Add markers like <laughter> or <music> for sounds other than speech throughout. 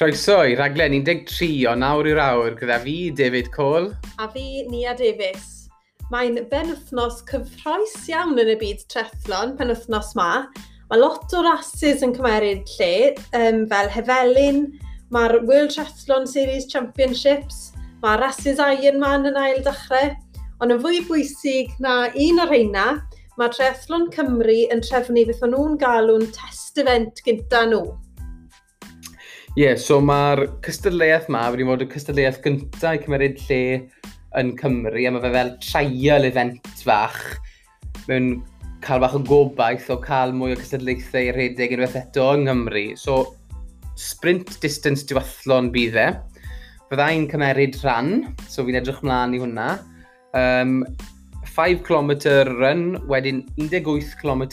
Croeso i raglen 13 o nawr i'r awr gyda fi, David Cole. A fi, Nia Davies. Mae'n benwthnos cyffroes iawn yn y byd trethlon, penwthnos ma. Mae lot o rasis yn cymeryd lle, um, fel Hefelin, mae'r World Triathlon Series Championships, mae rasis Ironman yn ail dechrau, ond yn fwy bwysig na un o'r reina, mae Triathlon Cymru yn trefnu beth maen nhw'n galw'n test event gyda nhw. Ie, yeah, so mae'r cystadleuaeth ma wedi bod y cystadleuaeth gyntaf i cymeryd lle yn Cymru, a mae fe fel trial event fach mewn cael bach o gobaith o cael mwy o cystadlaethau i redeg unwaith eto yng Nghymru. So, sprint distance diwathlon bydd e. Byddai'n cymeryd rhan, so fi'n edrych mlaen i hwnna. Um, 5km run, wedyn 18km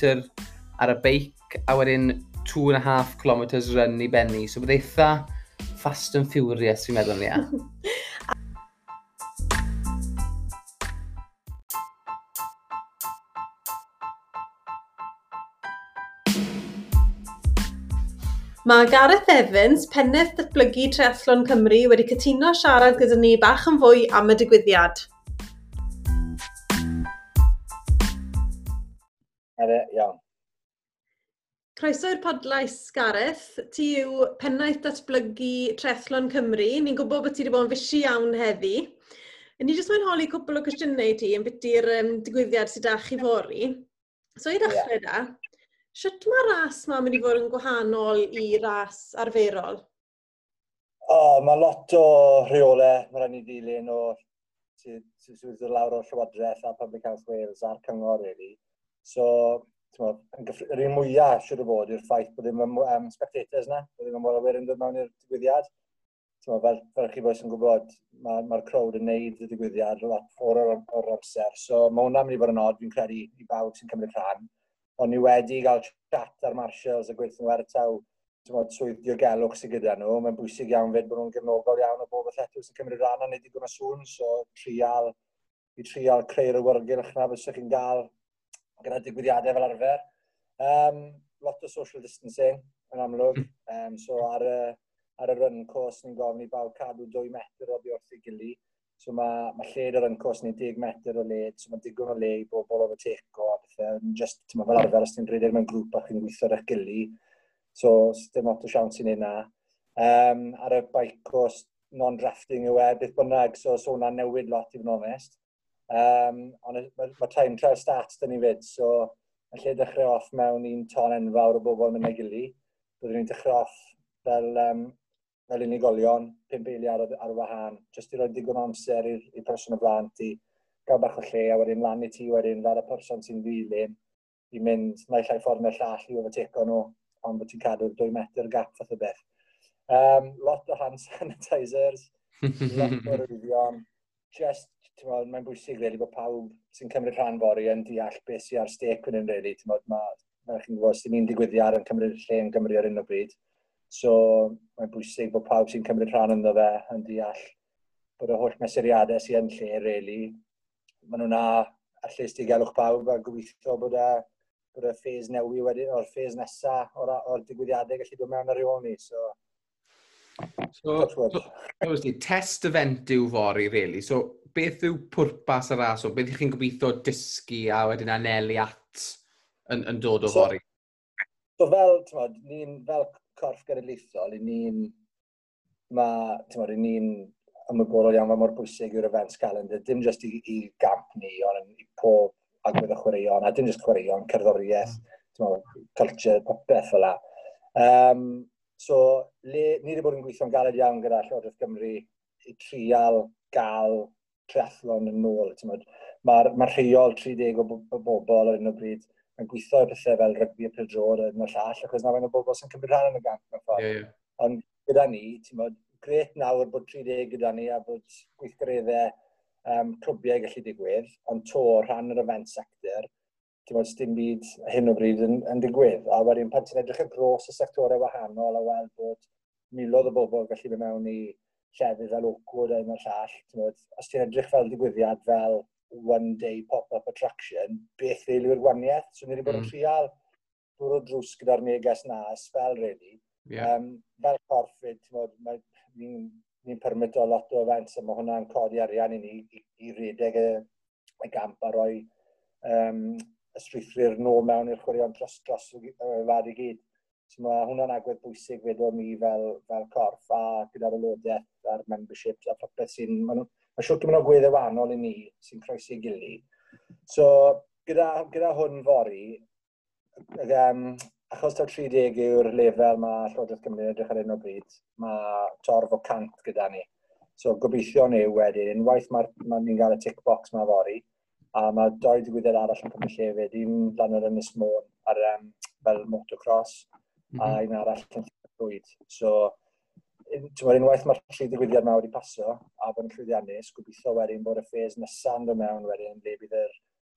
ar y beic, a wedyn two and a half kilometres run i benni, so bydd eitha fast and furious fi'n meddwl ni. <laughs> Mae Gareth Evans, penneth datblygu Treathlon Cymru, wedi cytuno siarad gyda ni bach yn fwy am y digwyddiad. Ere, iawn. Croeso i'r podlais Gareth. Ti yw pennaeth datblygu Trethlon Cymru. Ni'n gwybod bod ti wedi bod yn fysi iawn heddi. Ni jyst mae'n holi cwpl o cwestiynau ti yn byty'r um, digwyddiad sydd â chi fori. So i ddechrau yeah. da, sut mae ras yma mynd i fod yn gwahanol i ras arferol? O, oh, mae lot o rheolau mae'n rhaid i ddilyn o sydd sy, sy, lawr o Llywodraeth a Public Health Wales a'r Cyngor, really. So, yr un mwyaf siwr o fod yw'r ffaith bod ddim um, spectators na, bod ddim yn welwyr yn dod mewn i'r digwyddiad. Tyma, fel, fel chi boes yn gwybod, mae'r ma, crowd yn neud y digwyddiad lot ffwr o'r, or amser. So mae hwnna'n mynd i fod yn od, fi'n credu, i bawb sy'n cymryd rhan. Ond ni wedi cael chat ar marshals a gweithio nhw ar y taw swydd diogelwch sydd gyda nhw. Mae'n bwysig iawn fyd bod nhw'n gefnogol iawn o bob athletwyr sy'n cymryd rhan a wneud i gwna sŵn, so trial, i trial creu'r awyrgylch na bysych chi'n gael gyda digwyddiadau fel arfer. Um, lot o social distancing yn amlwg. Um, so ar y, ar y run course ni'n gofyn i bawb cadw 2 metr oddi wrth i gilydd. So mae ma lled yr run course ni 10 metr o led, so mae digon o le i bobl o'r teco a bethau. Just, ti'n fel arfer, os ti'n rhedeg mewn grŵp a chi'n gweithio ar eich gilydd. So, dim lot o siawns i ni na. Um, ar y bike course, non-drafting yw e, beth bynnag, so, so hwnna'n newid lot i fod yn onest. Um, ond mae ma time trial stats dyn ni fyd, so yn lle dechrau off mewn un ton enfawr o bobl mynd y gili, byddwn ni'n dechrau off fel, um, fel unigolion, pum beili ar, ar wahân, jyst i roi digon amser i'r person o flaen ti, gael bach o lle, a wedyn lan i ti wedyn fel y person sy'n ddilyn, i mynd naill llai ffordd neu'r llall i overtake nhw, ond bod ti'n cadw'r 2 metr gap fath o beth. Um, lot o hand <laughs> sanitizers, lot o <laughs> rwyddion, just mae'n bwysig really bod pawb sy'n cymryd rhan fori yn deall beth sy'n ar stec yn yn really. Mae, mae chi'n gwybod, sy'n un digwyddiad yn cymryd lle yn Gymru ar un o bryd. So mae'n bwysig bod pawb sy'n cymryd rhan ynddo fe yn deall bod y holl mesuriadau sy'n yn lle, really. Maen nhw'n a allestigalwch pawb a gobeithio bod e bod y ffes newi wedi, o'r ffes nesaf o'r, or digwyddiadau gallu dod mewn ar ei ni. So, So, so, so, test event yw fori, really. So, beth yw pwrpas y ras o? Beth ych chi'n gobeithio dysgu a wedyn anelu at yn, yn dod o so. So fel, tymod, ni'n fel corff genedlaethol, ni'n Ma, tymod, ni'n ymwybodol iawn fel mor bwysig yw'r events calendar, dim jyst i, i gamp ni, ond i pob agwedd y chwaraeon, a dim jyst chwaraeon, cerddoriaeth, mm. culture, popeth fel la. Um, so, le, ni wedi bod yn gweithio'n galed iawn gyda Llywodraeth Gymru i trial gael triathlon yn ôl. Mae'r ma rheol 30 o, o bobl ar un o bryd yn gweithio pethau fel rygbi a pildrod yn y llall, achos na fe'n o bobl sy'n cymryd rhan yn y gant mewn ffordd. Yeah, yeah. Ond gyda ni, ti'n bod, gret nawr bod 30 gyda ni a bod gweithgareddau um, clwbiau gallu digwydd, ond to rhan yr event sector, ti'n bod, dim byd hyn o bryd yn, yn digwydd. A wedyn pan ti'n edrych y gros y sectorau wahanol a weld bod milodd o bobl gallu mynd mewn i llefydd fel Oakwood a un llall. Tymod, os ti'n edrych fel digwyddiad fel one-day pop-up attraction, beth rili yw'r waniaeth? So, ni wedi bod yn mm. trial dŵr o drws gyda'r neges na, spel, really. Yeah. Um, fel corffid, ni'n ni, permit o lot o events, a mae hwnna'n codi arian i ni i, i redeg y, y gamp a roi um, y strwythwyr nôl mewn i'r chwaraeon dros dros y fad i gyd. So Mae hwnna'n agwedd bwysig wedyn ni fel, fel corff a gyda'r aelodaeth a'r memberships a popeth sy'n... Mae ma siwr gymaint o gweddau wahanol i ni sy'n croesi i gilydd. So, gyda, gyda hwn fori, um, achos taw 30 yw'r lefel mae Llywodraeth Cymru yn edrych ar un o bryd, mae torf o cant gyda ni. So gobeithio ni wedyn, unwaith mae ma ni'n cael y tick box mae fori, a mae doi digwyddiad arall yn cymryd lle hefyd, un lan yr Ynys Môn ar, um, fel motocross, mm -hmm. a un arall yn llwyd. So, Twyr unwaith mae'r llu ddigwyddiad yma wedi paso a bod yn llwyddiannus, gobeithio wedyn bod y ffes nesaf yn dod mewn wedyn, le bydd yr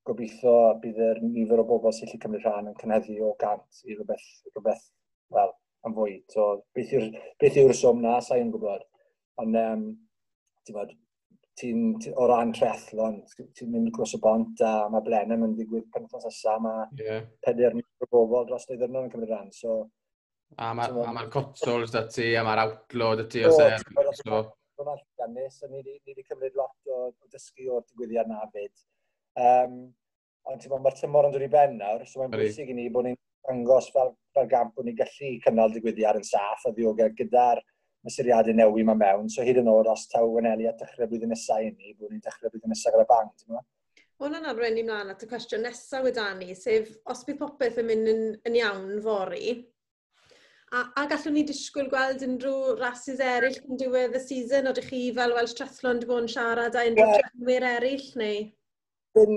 gobeithio bydd yr nifer o bobl sy'n gallu cymryd rhan yn cynheddu o gant i rhywbeth, rhywbeth wel, yn fwy. So, beth yw'r swm na, sa'n gwybod. Ond, um, ti'n bod, ti'n, ti, o ran trethlon, ti'n mynd gros y bont a mae Blenheim yn digwydd penwthnos nesaf, mae yeah. pedair o bobl dros oedd yn cymryd rhan. So, A mae'r ma, a ma consoles da ti, a mae'r outlaw da ti, o se. So, Mae'n aldanis, a ni wedi cymryd lot o, o dysgu o'r digwyddiad na fyd. Um, ond ti'n mae'r tymor yn dod i ben nawr, so mae'n bwysig i ni bod ni'n dangos fel, fel gamp bod ni'n gallu cynnal digwyddiad yn saff a ddiogel gyda'r mesuriadau newi mae mewn. So hyd yn oed os taw wanelu at dechrau blwyddyn nesau i ni, bod ni'n dechrau blwyddyn nesau gyda bang, ti'n meddwl? Mae hwnna'n arwain ni mlaen at y cwestiwn nesaf wedi ni, sef os bydd popeth yn mynd yn, yn iawn fori, A, a gallwn ni disgwyl gweld unrhyw rhasys eraill yn diwedd y season? Oeddech chi fel Welsh Trethlon wedi bod yn siarad a unrhyw yeah. trefnwyr eraill? Neu? Dim,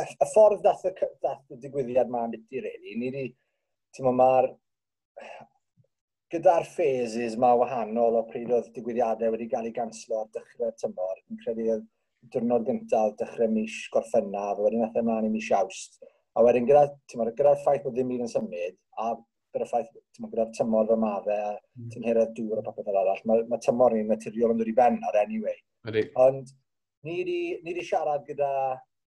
y, ffordd dath y, dath y digwyddiad ma'n biti, really. Ni wedi, ti'n mae'r, Gyda'r phases mae wahanol o pryd oedd digwyddiadau wedi cael ei ganslo ar dechrau tymor. Yn credu oedd diwrnod gyntaf dechrau mis gorffennaf, a wedyn nath e ymlaen i mis awst. A wedyn gyda'r gyda ffaith bod ddim byd yn symud, a gyda'r ffaith, ti'n gyda'r tymor fy fe, a hmm. ti'n hyrraedd dŵr a popeth yr arall. Mae, mae tymor ni'n naturiol yn dod i ben ar anyway. Ydy. Ond ni wedi siarad gyda,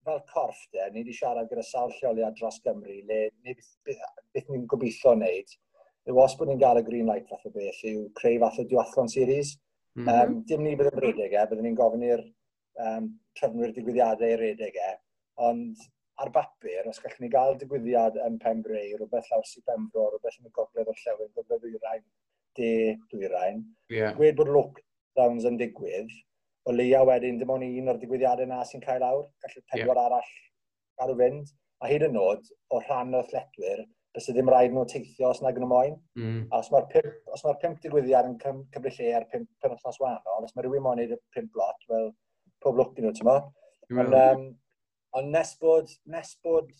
fel corff de, ni wedi siarad gyda sawl lleoliad dros Gymru, le ni, beth, beth ni'n gobeithio wneud, yw os bod ni'n gael y green light fath o beth, yw creu fath o diwathlon series. Mm -hmm. um, dim ni bydd yn redeg e, byddwn ni'n gofyn i'r um, trefnwyr digwyddiadau i redeg e, ond ar bapur, os gallwn ni gael digwyddiad yn Pembrey, rhywbeth lawr sy'n Pembro, rhywbeth yn y gogledd o'r llewn, gogledd Dwyrain, de Dwyrain, yeah. gwed bod lockdowns yn digwydd, o leia wedyn dim ond un o'r digwyddiadau yna sy'n cael awr, gallu pedwar yeah. arall ar y fynd, a hyd yn oed, o rhan o'r lletwyr, bys ddim rhaid nhw teithio os nag yn y moyn. Mm. A os mae'r pimp, os mae pimp digwyddiad yn cymryd lle ar pimp penwthnos wahanol, os mae rhywun moyn neud y pimp lot, fel pob lwc dyn nhw, ti'n mo? Mm. Ond, um, Ond nes bod, nes bod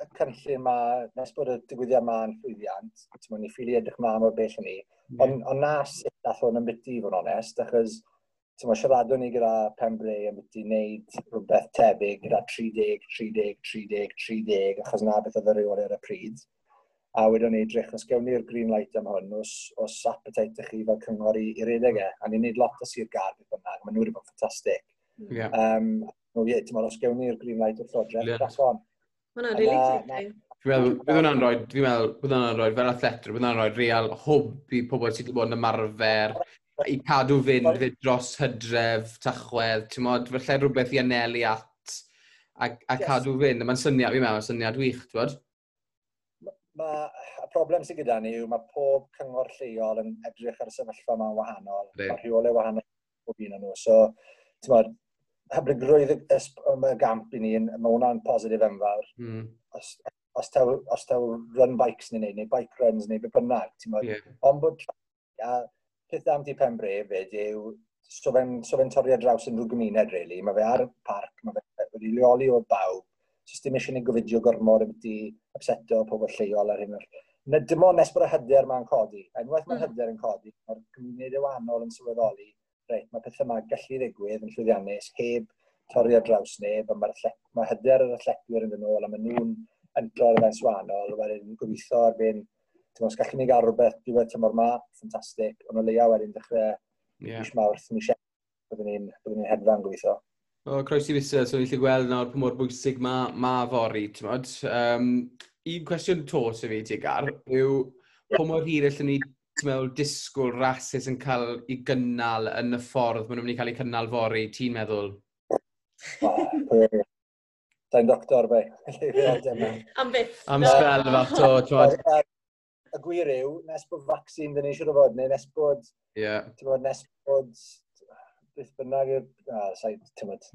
y cynllun yma, nes bod y digwyddiad yma yn llwyddiant, ti'n mwyn, ni ffili edrych mam o'r bell yn ni, yeah. ond on na sut dath hwn o'n ymbyty, fo'n onest, achos ti'n mwyn, siaradwn ni gyda Pembre ymbyty wneud rhywbeth tebyg gyda 30, 30, 30, 30, achos na beth oedd y rheol ar y pryd. A wedyn ni edrych, os gewn ni'r green light am hwn, os, os appetite chi fel cyngor i, i redeg e, a ni'n neud lot o sir gar beth bynnag, maen nhw wedi bod yn ffantastig. Yeah. Um, nhw, ie, ti'n os gewn ni'r green light o'r project, yeah. that's on. Mae'n rili really Dwi'n meddwl, bydd hwnna'n rhoi, dwi'n meddwl, bydd hwnna'n rhoi fel athletr, bydd hwnna'n rhoi real hwb i pobl sydd wedi bod yn ymarfer, i cadw fynd fyd dros hydref, tachwedd, ti'n modd, felly rhywbeth i anelu at, a, a yes. cadw fynd. Mae'n syniad, fi'n meddwl, syniad wych, ti'n bod? Mae, y problem sydd gyda ni yw mae pob cyngor lleol yn edrych ar y sefyllfa yma'n wahanol, mae rheolau wahanol pob un o'n nhw. So, ti'n modd, hyblygrwydd y, gamp i ni, mae hwnna'n positif enfawr. Mm. Os, os, taw, os taw run bikes ni'n neud, neu bike runs, neu beth bynnag. Yeah. Ond bod a peth am di pen bref fyd yw, so fe'n so fe torri ar draws unrhyw gymuned, really. Mae fe ar y parc, mae fe wedi leoli o bawb. So dim eisiau ni gofidio gormod am ti upseto pobl lleol ar hyn. Na dim ond nes bod y hyder mae'n codi. Enwaith mae'r hmm. hyder yn codi, mae'r cymuned y wahanol yn sylweddoli reit, mae pethau yma gallu ddigwydd yn llwyddiannus, heb torri ar draws neb, a mae'r mae hyder yr athletwyr yn dyn ôl, a maen nhw'n entro ar y fens wahanol, wedyn gobeithio erbyn, ti'n gwybod, gallwn ni gael rhywbeth diwedd tymor ma, ffantastig, ond o leia wedyn dechrau yeah. mis mawrth, mis e, byddwn ni'n ni hedfan gobeithio. O, croes i fusau, so ni'n gweld nawr pa mor bwysig mae ma fori, ti'n gwybod. Um, un cwestiwn to sef fi, gar, yw pa mor hir allan ni meddwl, disgwyl rhasys yn cael ei gynnal yn y ffordd maen nhw'n mynd i cael ei cynnal fori, ti'n meddwl? Da'n doctor be. <laughs> Am byth. Am spel fach to, twad. Y gwir yw, nes bod vaccine dyn ni eisiau fod, neu nes bod, yeah. bod nes bod beth bynnag yw'r... Ah,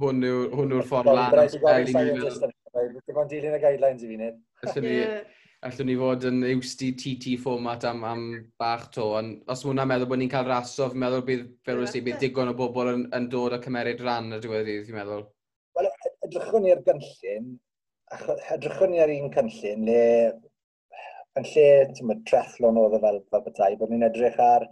hwn yw'r ffordd lan. Dwi'n dilyn y guidelines i fi nid allwn ni fod yn iwsti TT format am, am bach to, ond os mae hwnna'n meddwl bod ni'n cael raso, fi'n meddwl bydd, fel wnes bydd digon o bobl yn, yn dod a cymeryd ran y diwedd i, fi'n meddwl. Wel, edrychwn ni'r gynllun, edrychwn ni ar un cynllun, le, yn lle, ti'n mynd, oedd o fel, fel bethau, bod ni'n edrych ar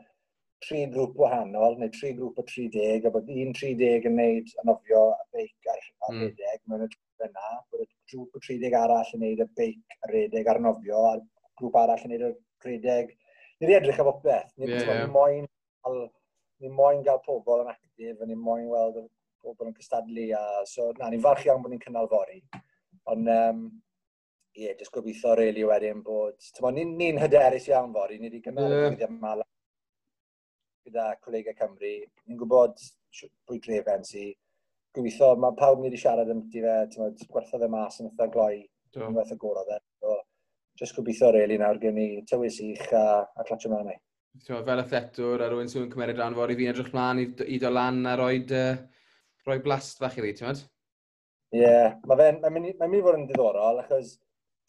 tri grŵp wahanol, neu tri grŵp o 30, a bod un 30 yn neud anofio a beic ar, ar mm. 30, yna, bod y grŵp 30 arall yn neud y beic, y redeg a'r nofio, a'r grŵp arall yn neud y redeg. Ni'n ni edrych am beth. Ni'n yeah, yeah. moyn cael ni moyn gael pobl yn actif, a ni moyn weld pobl yn cystadlu, a so na, ni'n falch iawn bod ni'n cynnal fori. Ond, um, ie, yeah, jyst gobeithio really wedyn bod, ni'n ni, hyderus iawn fori, ni wedi cynnal yeah. gyda Mala, gyda colega Cymru, ni'n gwybod pwy grefen sy, gobeithio, mae pawb ni wedi siarad amdano fe, gwerthodd e mas yn eitha gloi, yn eitha gorodd e. So, just gobeithio rili really, nawr gen i tywys i'ch a, a clatio mewn ei. Fel athletwr a rwy'n sy'n cymryd rhan fawr i fi'n edrych mlaen i, i do lan a roi, uh, roi blast fach i fi, ti'n meddwl? Ie, yeah, mae mynd i fod yn diddorol, achos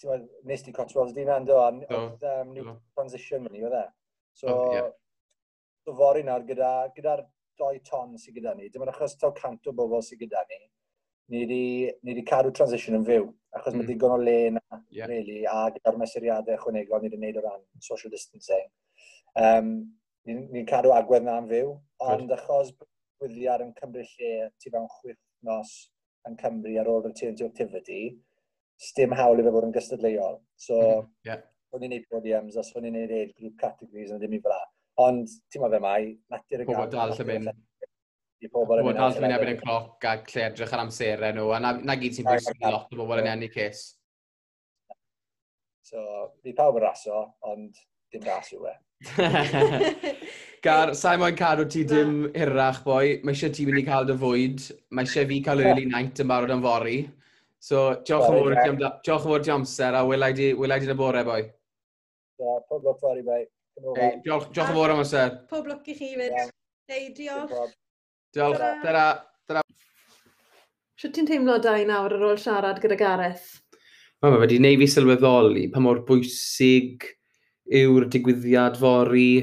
ti'n nes di Cotswolds di na'n do, a oedd um, new transition mynd i, oedd e? So, oh, yeah. so fori nawr gyda'r gyda doi ton sydd gyda ni, dim ond achos taw cant o bobl sydd gyda ni, ni wedi, ni wedi cadw transition yn fyw, achos mm. mae digon o le na, yeah. really, a gyda'r mesuriadau chwanegol ni wedi gwneud o ran social distancing. Um, ni'n ni cadw agwedd yna yn fyw, ond Good. achos bwyddiad yn cymryd lle tu fewn chwithnos yn Cymru ar ôl return activity, stym hawl i fe fod yn gystadleuol. So, mm, yeah. o'n i'n neud podiums, os o'n i'n neud age group categories, yn ddim i fel. Ond, ti'n modd fe mai, natur y gael. Pobl dal sy'n mynd. Pobl dal sy'n mynd ebyn yn cloc a lle edrych ar amserau e nhw. A na, na gyd sy'n bwysig lot o bobl yn enni cys. So, fi pawb yn raso, ond dim ras yw e. <laughs> Gar, sa'i moyn cadw ti dim hirach, boi. Mae eisiau ti mynd i cael dy fwyd. Mae eisiau fi cael early night yn barod yn fori. So, diolch yn fawr ti amser, a welai di, welai di na bore, boi. Yeah, pob lwc fori, boi. Hey, diolch, diolch yn fawr am amser. Pob lwc i chi fyd. Hei, diolch. Diolch, dyra. dyra. Sio ti'n teimlo da i nawr ar ôl siarad gyda Gareth? Ma, mae wedi neud fi sylweddoli pa mor bwysig yw'r digwyddiad fori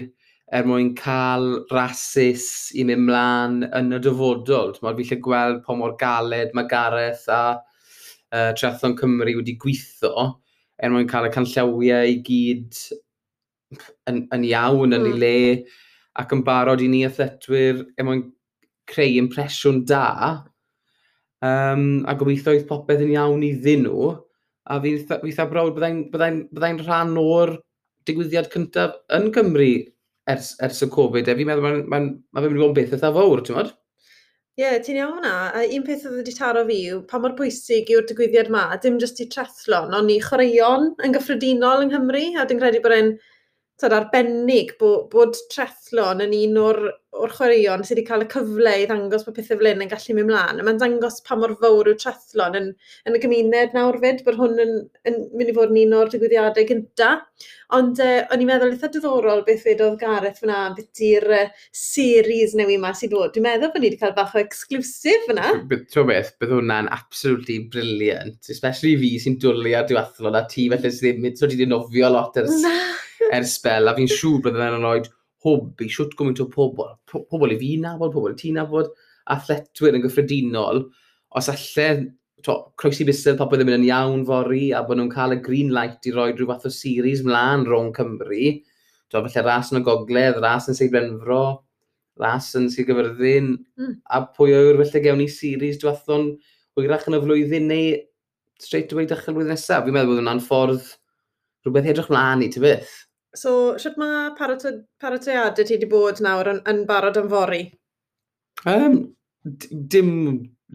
er mwyn cael rasis i mynd mlaen yn y dyfodol. Mae fi lle gweld pa mor galed mae Gareth a uh, Triathlon Cymru wedi gweithio er mwyn cael y canllawiau i gyd yn, yn iawn, yn mm. ei le, ac yn barod i ni athletwyr er mwyn creu impresiwn da, um, a gobeithio oedd popeth yn iawn i ddyn nhw, a fi'n eitha brawd byddai'n byddai, byddai, rhan o'r digwyddiad cyntaf yn Cymru ers, ers y Covid. E, fi'n meddwl mae'n ma, ma ma mynd i fod yn beth eitha fawr, ti'n modd? Ie, yeah, ti'n iawn hwnna. A un peth oedd wedi taro fi yw pa mor bwysig yw'r digwyddiad yma, dim jyst i trethlon, ond i chwaraeon yn gyffredinol yng Nghymru, a dwi'n credu bod e'n tyd, arbennig bod, bod trethlon yn un o'r, or chwaraeon sydd wedi cael y cyfle i ddangos bod pethau fel hyn yn gallu mynd mlaen. Mae'n dangos pa mor fawr yw trethlon yn, yn y gymuned nawr fyd, bod hwn yn, yn mynd i fod yn un o'r digwyddiadau gynta. Ond uh, o'n i'n meddwl eitha diddorol beth oedd Gareth fyna, beth i'r uh, series newi yma sydd bod. Dwi'n meddwl bod ni wedi cael bach o exclusif fyna. Ti'n beth, bydd hwnna'n absolutely brilliant, especially fi sy'n dwlu ar diwathlon a ti felly sydd ddim, so ti wedi nofio lot ers... Na ers spel, a fi'n siŵr byddai fe'n rhoi i siwt gwmynt o pobl, pobl i fi nabod, pobl i ti nabod, athletwyr yn gyffredinol, os allan to, croesi busedd pa byddai'n mynd yn iawn fori a bod nhw'n cael y green light i roi rhyw fath o series mlaen rhwng Cymru. To, felly ras yn y gogledd, ras yn Seid Benfro, ras yn Sir Gyfyrddin, mm. a pwy o'r felly gewn ni series diwethon hwyrach yn y flwyddyn neu straight away dechrau flwyddyn nesaf. Fi'n meddwl bod hwnna'n ffordd rhywbeth edrych mlaen i, ti beth? So, sut mae paratoiadau ti wedi bod nawr yn, yn barod yn fori? Um, dim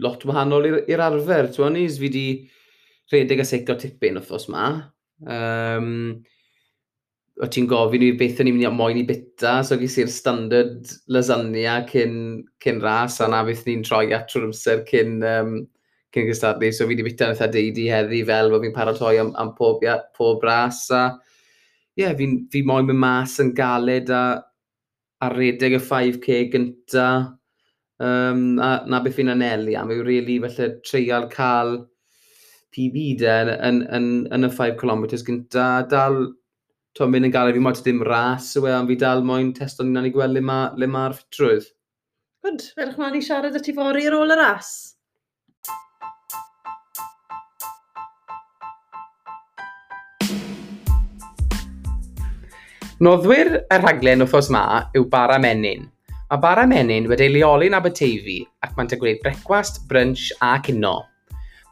lot wahanol i'r- arfer. T'mo, ni fi wedi rhedeg a seiclo tipyn wrthos yma. Um, o ti'n gofyn i beth o'n i'n mynd i moyn i bita, so ges i'r standard lasagna cyn, cyn ras, a na beth ni'n troi at trwy'r amser cyn, um, cyn gystadlu. So fi wedi bita yn eitha deudi heddi fel bod fi'n paratoi am, am pob, ia- pob ras, a yeah, fi, fi moyn mynd mas yn galed a, a redeg y 5k gynta. Um, a na beth fi'n anelu am yw really felly treial cael PB de yn, yn, yn, yn y 5km gynta. Dal, to, mynd yn galed fi moyn dim ras yw e, ond fi dal moyn testo ni'n i gweld le mae'r ma, ma ffitrwydd. Gwyd, ferch mlaen i siarad y ti fori ar ôl y ras. Noddwyr y rhaglen wrthos ma yw Bara Menyn. Mae Bara Menyn wedi leoli'n Aberteifi ac mae'n degwyd brecwast, brunch a cino.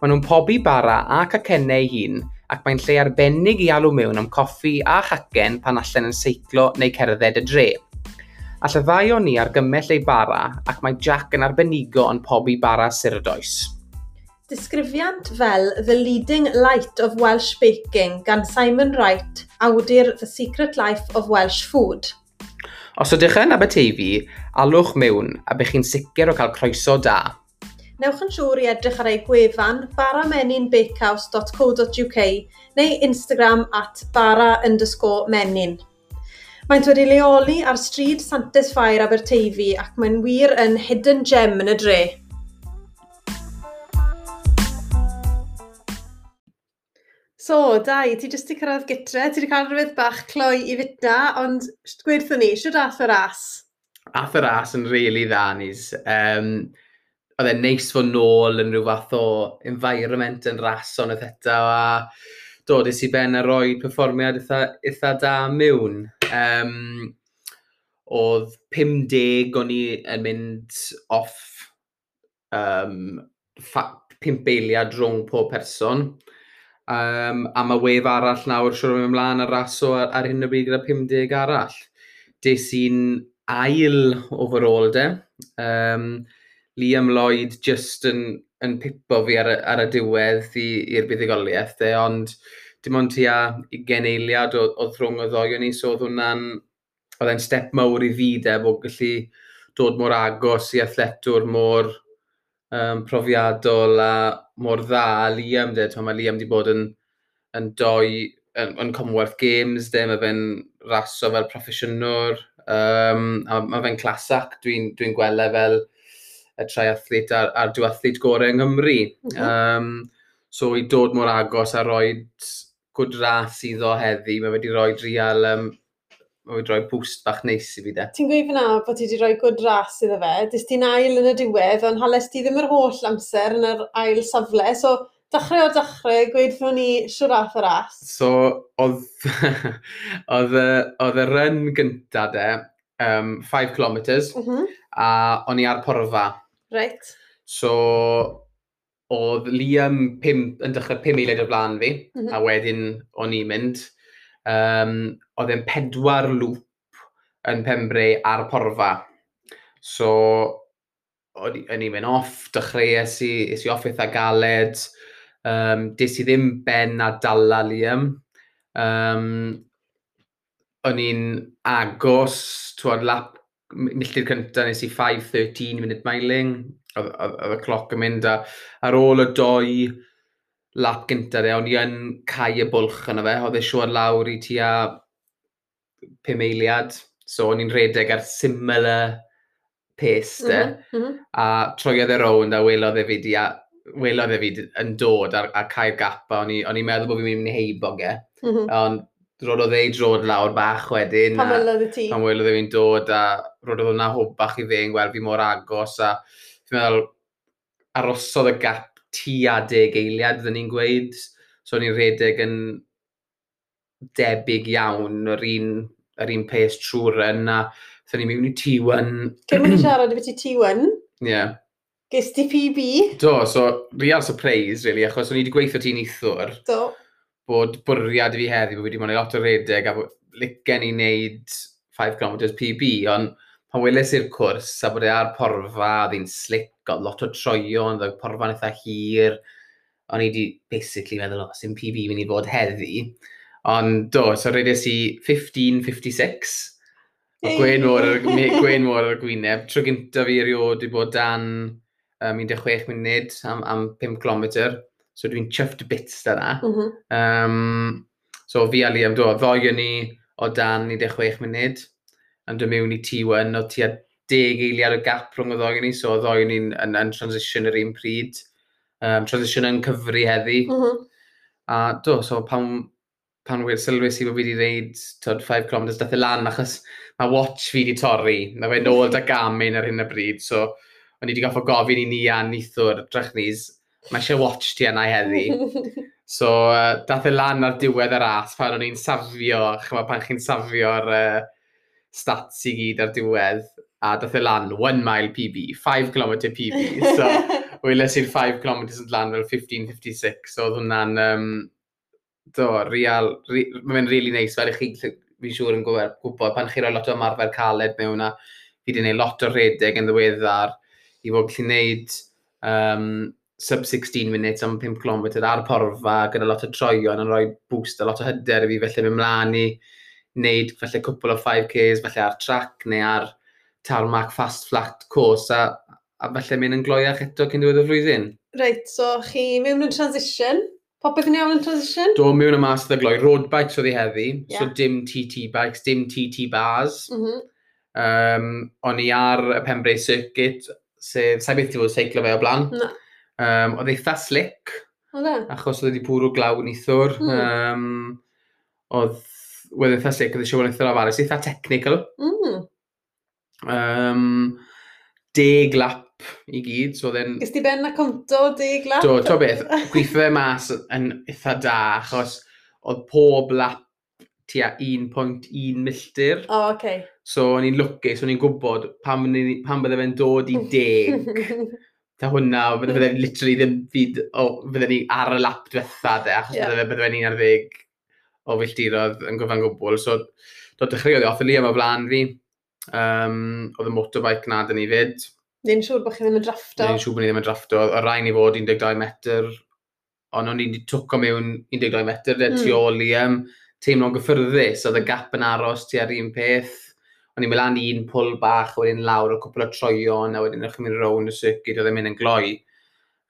Maen nhw'n pobi bara a cacennau hun ac mae'n lle arbennig i alw mewn am coffi a chacen pan allan yn seiclo neu cerdded y dre. All y ddau o ni argymell ei bara ac mae Jack yn arbenigo yn pobi bara surdoes. Disgrifiant fel The Leading Light of Welsh Baking gan Simon Wright, awdur The Secret Life of Welsh Food. Os ydych yn Aberteifi, alwch mewn a bych chi'n sicr o cael croeso da. Newch yn siŵr i edrych ar ei gwefan barameninbakehouse.co.uk neu Instagram at bara underscore menin. Maent wedi leoli ar stryd Santes Ffair Aberteifi ac mae'n wir yn hidden gem yn y dre. So, dau, ti jyst i cyrraedd gytre, ti wedi cael rhywbeth bach cloi i fyta, ond gweithio ni, siwr dath y ras? Ath y ras yn really dda nis. Um, oedd e'n neis fod nôl yn rhyw fath o environment yn rason oedd eto a dod i ben a roi perfformiad eitha, eitha da mewn. Um, oedd 50 o'n i yn mynd off um, 5 eiliad rhwng pob person Um, a mae wef arall nawr siwr o'n ymlaen ar raso ar, ar hyn o bryd gyda 50 arall. Des i'n ail overall de. Um, Liam Lloyd just yn, yn pipo fi ar, ar y diwedd i'r buddigoliaeth de, ond dim ond tua i geneiliad o, o thrwng y ddoi o'n i, so oedd hwnna'n oedd e'n step mawr i fi de, bod gallu dod mor agos i athletwr mor um, profiadol a mor dda a Liam, de. Mae Liam wedi bod yn, yn doi yn, yn Commonwealth Games, de. Mae fe'n raso fel proffesiynwr. Um, a mae fe'n clasac, dwi'n dwi, dwi gweld e fel y triathlet a'r, ar diwathlete gorau yng Nghymru. Mm -hmm. um, so i dod mor agos a roi gwdrath iddo heddi, mae wedi rhoi real um, mae wedi rhoi boost bach neis i fi de. Ti'n gweud fyna bod ti wedi rhoi gwrdd ras iddo fe, dys ti'n ail yn y diwedd, ond hales ti ddim yr holl amser yn yr ail safle, so dechrau o dechrau, gweud fy ni siwr ath y ras. So, oedd, <laughs> oedd, oedd y run gynta de, um, 5 km, mm -hmm. a o'n i ar porfa. Reit. So, oedd Liam pim, yn dechrau 5 eiliad o blaen fi, mm -hmm. a wedyn o'n i'n mynd um, oedd e'n pedwar lŵp yn Pembre ar porfa. So, o'n i'n mynd off, dechreuais i, is i off eitha galed, um, des i ddim ben a dala Liam. Um, o'n i'n agos, twad lap, milltir cyntaf nes i 5.13 minute miling, oedd y cloc yn mynd, a ar ôl y doi, lap gyntaf iawn, i yn cael y bwlch yna fe, oedd e siwr lawr i tua 5 eiliad, so o'n i'n redeg ar similar pace de, mm -hmm, mm -hmm. a troiodd e rownd a welodd e fi di, a welodd e fi yn dod a, a cael gap, a o'n i'n meddwl bod fi'n mynd i heibog mhm. e, mm -hmm. ond rododd ei drod lawr bach wedyn. Pan welodd y ti. Pan welodd e fi'n dod a rododd hwnna hwbach i fe yn gweld fi mor agos a fi'n meddwl arosodd y gap tua deg eiliad, fydden ni'n gweud. So, ni'n redeg yn debyg iawn yr un, yr un pace trwy'r yn, a fydden ni'n mynd i T1. Cyn mynd i siarad i beth i T1? Ie. Yeah. Ges ti PB? Do, so, real surprise, really, achos o'n i wedi gweithio ti'n eithwr. Do. Bod bwriad i fi heddi, bod wedi mwyn lot o redeg, a licen i wneud 5 km PB, ond pan weles i'r cwrs a bod e ar porfa, oedd hi'n slick got lot o troion, fel porfan eitha hir. O'n i wedi basically meddwl, o, sy'n PB mynd i fod heddi. Ond do, so redes i 15.56. Gwen mor ar, <laughs> gwen mor ar gwyneb. Tro gynta fi erioed wedi bod dan um, 16 munud am, am 5 km. So dwi'n chuffed bits da na. Mm -hmm. um, so fi a Liam, do, ddoi yn ni o dan 16 munud. Yn dod mewn i T1 o tua deg eiliad o gap rhwng y ddoi ni, so y ddoi ni'n yn, yn, transition yr un pryd. Um, transition yn cyfri heddi. Mm -hmm. A do, so pan, pan wir sylwys i bod fi wedi reid 5km dath i lan, achos mae watch fi wedi torri. Mae fe'n ôl da gamen ar hyn o bryd, so o'n i wedi goffo gofyn i ni a nithwr drachnis, mae eisiau watch ti yna heddi. <laughs> so uh, dath i lan ar diwedd yr as pan o'n i'n safio, chyma pan chi'n safio'r uh, stats i gyd ar diwedd a dath e lan 1 mile PB, 5 km PB, so weles i'r 5 km yn lan fel 15.56, so oedd hwnna'n, um, do, real, re, mae'n really neis, fel i chi, fi siŵr yn gwybod, gwybod pan chi roi lot o ymarfer caled mewn a fi wedi gwneud lot o redeg yn ddiweddar i fod gallu gwneud um, sub 16 minutes am 5 km ar porfa gyda lot o troion yn rhoi boost a lot o hyder i fi felly mynd mlaen i wneud falle cwpl o 5Ks falle ar track neu ar tarmac fast flat course a, a felly mynd yn gloiach eto cyn diwedd y flwyddyn. Reit, so chi mewn yn transition. Popeth yn iawn yn transition? Do, mewn y mas y gloi. Road bikes oedd i heddi, yeah. so dim TT bikes, dim TT bars. Mm -hmm. um, o'n i ar y Pembrey Circuit, sef, sa'i beth i fod seiclo fe o blaen. No. Um, oedd eitha slick, Ola. achos oedd wedi pwrw glaw nithwr. Mm. Um, oedd, wedd eitha slick, oedd eisiau bod eitha afarus, eitha technical. Mm. Um, deg lap i gyd, so then... Gys ti ben a conto deg lap? Do, to beth, gweithio fe mas yn eitha da, achos oedd pob lap tua 1.1 milltir. O, oh, okay. So, o'n i'n lwcus, so o'n i'n gwybod pam, ni, pam bydde fe'n dod i deg. <laughs> Ta hwnna, bydde fe'n literally ddim byd, o, oh, bydde ni ar y lap diwetha, de, achos yeah. bydde fe'n 11 o filltirodd yn gyfan gwbl. So, do, dechreuodd e off y Liam o flaen fi. Um, oedd y motorbike na dyn ni fyd. Ni'n siŵr bod chi ddim yn drafto. Ni'n siŵr bod ni ddim yn drafto. O rai ni fod 12 metr, ond o'n i'n twco mewn 12 metr mm. tu hmm. ôl i um, teimlo'n gyffyrddus. Oedd y gap yn aros tu ar un peth. O'n i'n mynd lan un pwl bach, wedyn lawr o cwpl o troion, a wedyn ych mynd rown y circuit, oedd e'n mynd yn gloi.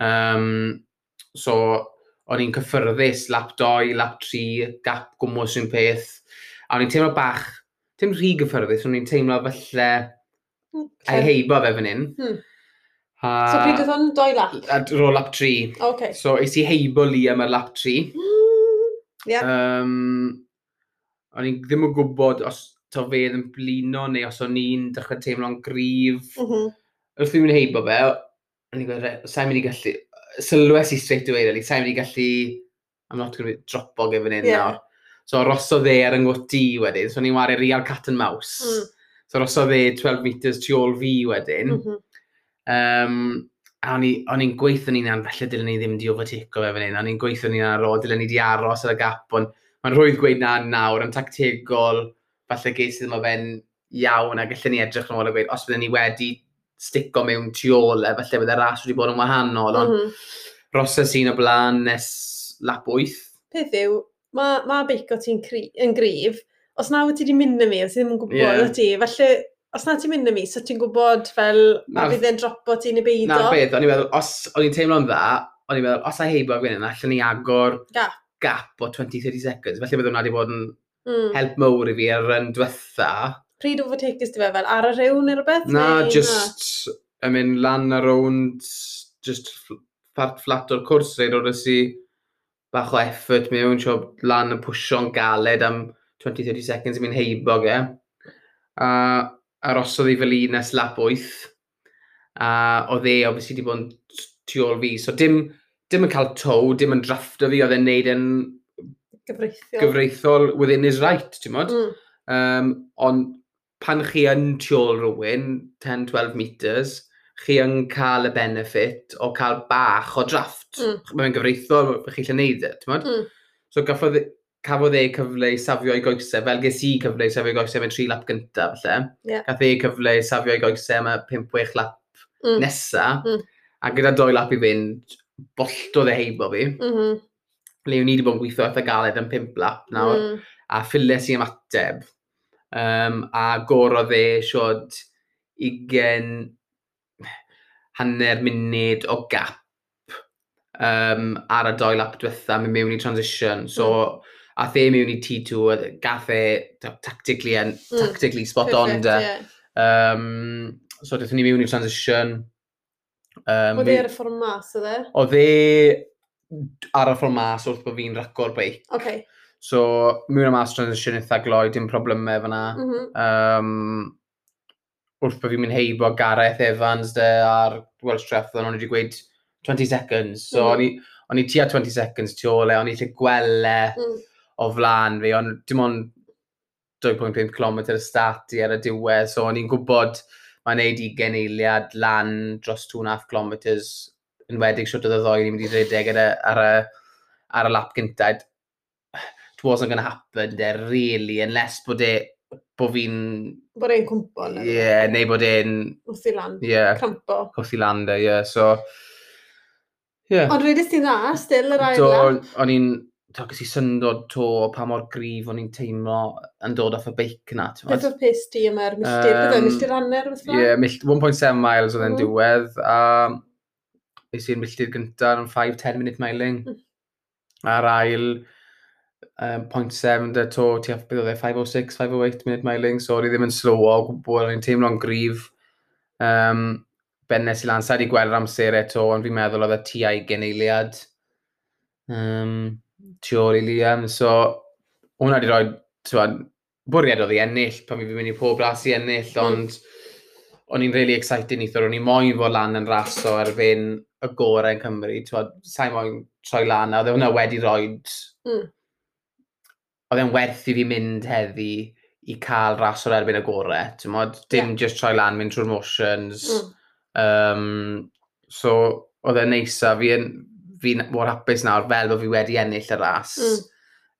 Um, so, o'n i'n cyffyrddus, lap 2, lap 3, gap gwmwys un peth. A o'n i'n teimlo bach dim rhy gyffyrddus, ond ni'n teimlo falle okay. ei heibo fe fan hyn. Hmm. A, so pryd oedd hwn doi lap? A ro lap 3. Okay. So eis i heibo Liam ar lap 3. Mm, yeah. um, o'n i ddim yn gwybod os to fe yn blino neu os o'n i'n dechrau teimlo'n gryf. Mm -hmm. Wrth fi'n mynd heibo fe, o'n i'n gwybod, sa'n mynd i gallu, sylwes i straight away, really, sa'n mynd i gallu, I'm not going to drop o gyfyn hyn yeah. nawr. So rosodd e ar yng di wedyn, so ni'n wario real cat and mouse. Mm. So rosodd e 12 metres tu ôl fi wedyn. Mm -hmm. um, a o'n i'n gweithio ni'n an, felly dylen ni ddim di overtico fe fan hyn, o'n i'n gweithio ni'n an, o, dylen ni di aros ar y gap, ond mae'n rwydd gweud na nawr, yn tactegol, falle geis ddim o fe'n iawn, a gallwn ni edrych yn ôl a gweud, os bydden ni wedi stico mewn tu ôl, e, falle bydde'r ras wedi bod yn wahanol, ond mm -hmm. roses un o blaen nes lap 8. Peth yw, mae ma beico ti'n yn gryf, os na wyt ti wedi mynd â mi, os ti ddim yn gwybod yeah. ti, felly, os na ti'n mynd â mi, so ti'n gwybod fel, na, fydd e'n dropo ti'n ei beidio. Na beth, o'n i'n meddwl, os o'n i'n teimlo'n dda, o'n i'n meddwl, os a heibo gwneud yna, allan ni agor gap, gap o 20-30 seconds, felly bydd hwnna wedi bod yn mm. help mowr i fi ar yn diwetha. Pryd overtakers ti fe fel, ar y rewn neu rhywbeth? Na, neu, just, yn mynd lan ar rownd, just flat, flat o'r cwrs, reid o'r ysi, bach o effort mewn, tio lan yn pwysio'n galed am 20-30 seconds i mi'n heibo ge. A arosodd i fel un nes lap 8. A oedd e, obviously, wedi bod yn tu ôl fi. So dim, dim yn cael tow, dim yn drafto fi, oedd e'n neud yn gyfreithiol. gyfreithiol within his right, ti'n modd? Mm. Um, ond pan chi yn tu ôl rhywun, 10-12 metres, chi yn cael y benefit o cael bach o drafft. Mm. Mae'n gyfreithol, mae chi eisiau neud e, ti'n modd? Mm. So gaffodd, e- cafodd e cyfle i safio i goesau, fel ges i cyfle i safio i goesau mewn tri lap gyntaf, falle. Yeah. Gath e cyfle i safio i goesau mewn 5-6 lap mm. nesa, mm. a gyda doi lap i fynd, boltodd e heibo fi. Mm -hmm. Le i wedi bod yn gweithio eitha galed yn 5 lap nawr, mm. a ffiles i ymateb. Um, a gorodd e siod 20 hanner munud o gap um, ar y doi lap diwetha, mynd mewn i transition. So, mm. a the mewn i T2, gath e tactically, and, mm. tactically spot Perfect, on. Yeah. Um, so, dethon ni mewn i transition. Um, Oedd e ar y ffordd mas, oedd e? Oedd e ar y ffordd mas wrth bod fi'n racor beic. Okay. So, mewn y mas transition eitha gloi, dim problemau fyna. Mm -hmm. um, wrth bod fi'n mynd heibo Gareth Evans de a'r Welsh Treffon, mm-hmm. o'n i wedi gweud 20 seconds. So mm. o'n i tua 20 seconds tu ole, o'n i lle gwele mm. o flan fi, ond dim ond 2.5 km y stati ar y diwedd, so o'n i'n gwybod mae'n neud i geneiliad lan dros 2.5 km yn wedig siwt oedd y ddoi ni'n mynd i redeg ar y, ar y, ar y lap gyntaf. It wasn't going to happen, de, really, unless bod e bod fi'n... Bod e'n cwmpo. Ie, yeah, neu bod e'n... Wrth i land. Ie. Yeah. Crampo. Wrth i land, e, ie. Yeah. So. Yeah. Ond rydych ti'n dda, still yr ail lan. o'n i'n... To, gys i syndod to pa mor grif o'n i'n teimlo yn dod off y beic na. Beth oedd pes di yma'r milltir? Um, Beth oedd milltir anner? Ie, yeah, 1.7 miles oedd e'n mm. diwedd. A beth sy'n milltir gyntaf yn 5-10 minute miling. Mm. A'r ail, um, 0.7 da to, ti aff bydd oedd e 506, 508 munud miling, so ni ddim yn slow o gwbl, ni'n teimlo'n grif. Um, bennes i lan, sa'i di gweld yr amser eto, ond fi'n meddwl oedd y ti geneiliad um, tu ôl i Liam, so hwnna wedi rhoi tywad, bwriad oedd i ennill, pan fi'n mynd i pob ras i ennill, hmm. ond o'n i'n really excited neithwr, o'n i moyn fod lan yn raso erbyn y gorau yn Cymru, tywad, sa'i moyn troi lan, a oedd e- hwnna wedi rhoi mm oedd e'n werth i fi mynd heddi i cael ras o'r erbyn y gorau. Dim yeah. just troi lan, mynd trwy'r motions. Mm. Um, so, oedd e'n neisa. Fi yn, fi'n mor hapus nawr fel bod fi wedi ennill y ras. Mm.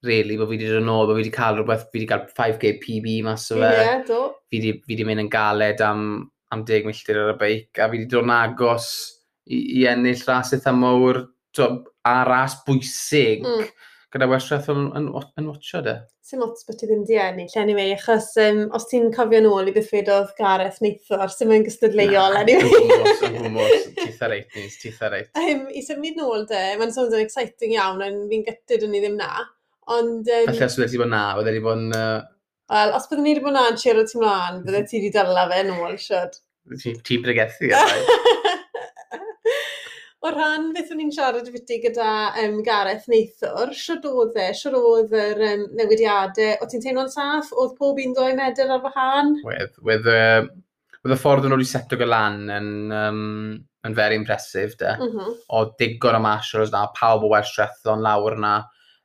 Really, bod fi wedi dod yn ôl, bod fi wedi cael rhywbeth, fi wedi cael 5k PB mas o fe. Ie, yeah, do. Fi wedi, fi wedi mynd yn galed am, am 10 milltir ar y beic, a fi wedi dod yn agos i, i ennill ras eitha mawr, a ras bwysig. Mm gyda wersiaeth yn, yn, yn watcho de. Sy'n lot bod ti ddim di ennill, anyway, achos um, os ti'n cofio nôl i beth fedodd Gareth Neithor, sy'n mynd gystadleuol, anyway. Yn gwmwys, yn ar titha reit, nes, ar reit. Um, I symud nôl de, mae'n sôn yn exciting iawn, ond fi'n gytid yn i ddim na. Ond... Um, Felly os wedi bod na, wedi wedi bod yn... Uh... Wel, os byddwn ni wedi bod na'n siarad ti mlaen, bydde ti wedi dala fe nôl, siod. Ti'n bregethu. <laughs> o ran beth o'n i'n siarad fyty gyda um, Gareth neithwr, siwr oedd e, siwr oedd yr um, newidiadau, o ti'n teimlo'n saff, oedd pob un doi medr ar wahan? Wedd, wedd, uh, wedd y ffordd yn ôl i setio gylan yn, um, yn very impressive, de. Mm -hmm. O digon o marshals na, pawb o Welsh Trethon lawr na,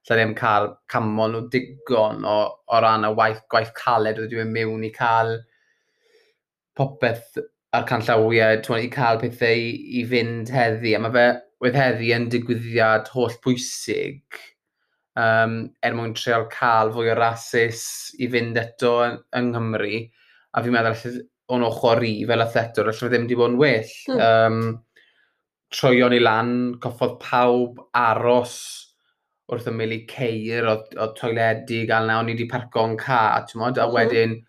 lle ddim cael camon nhw digon o, o ran y waith, gwaith caled oedd wedi mewn i cael popeth a'r canllawiau, i cael pethau i, i fynd heddi, a mae fe wedd heddi yn digwyddiad holl bwysig um, er mwyn treol cael fwy o rasis i fynd eto yng, yng Nghymru. A fi'n meddwl, o'n ochr i fel athletwr, allai ddim wedi bod yn well. Mm. Um, troion i lan, coffodd pawb aros wrth ymwyl i ceir o, o toiledig, a na o'n i wedi parco'n ca, a hmm. wedyn... Mm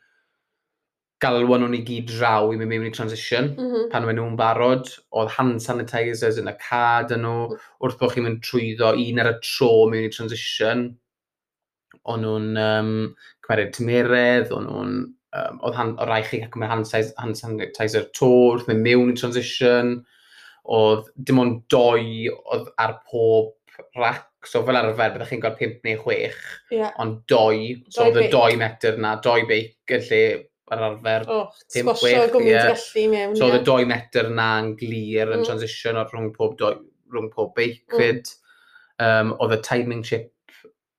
galwan nhw'n i gyd draw i mynd mewn i transition, mm -hmm. pan maen nhw'n barod, oedd hand sanitizers yn y cad yn nhw, wrth bod chi'n mynd trwyddo un ar y tro mewn i transition, o'n nhw'n um, cymeriad tymeredd, o'n nhw'n um, oedd han, o rai chi cael cymryd hand, hand sanitizer to wrth mynd mewn i transition, oedd dim ond doi oedd ar pob rac, so fel arfer byddwch chi'n gael 5 neu 6, yeah. ond doi, so oedd y doi metr na, doi beic yn lle ar arfer. O, oh, sgosio gwmni yeah. gallu mewn. So, oedd y 2 metr na yn glir yn mm. transition o'r rhwng pob, doi, rhwng pob beic mm. fyd. Um, oedd y timing chip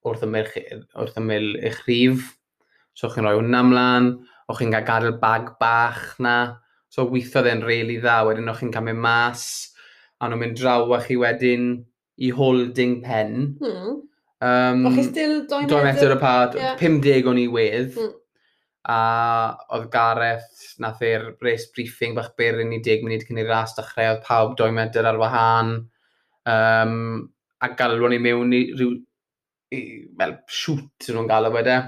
wrth ymyl, wrth ymyl eich rhif. So, chi'n rhoi hwnna mlaen. O'ch chi'n cael gadael bag bach na. So, weithio e'n reili dda. Wedyn o'ch chi'n cael mynd mas. A nhw'n mynd draw â chi wedyn i holding pen. Mm. Um, o'ch chi still 2 metr apart. Yeah. 50 o'n i wedd. Mm a oedd Gareth nath i'r race briefing bach byr yn 10 munud cyn i'r ras dechrau, oedd pawb 2 metr ar wahân, um, a galw ni mewn i ryw, i, fel, shoot yn nhw'n galw wedi,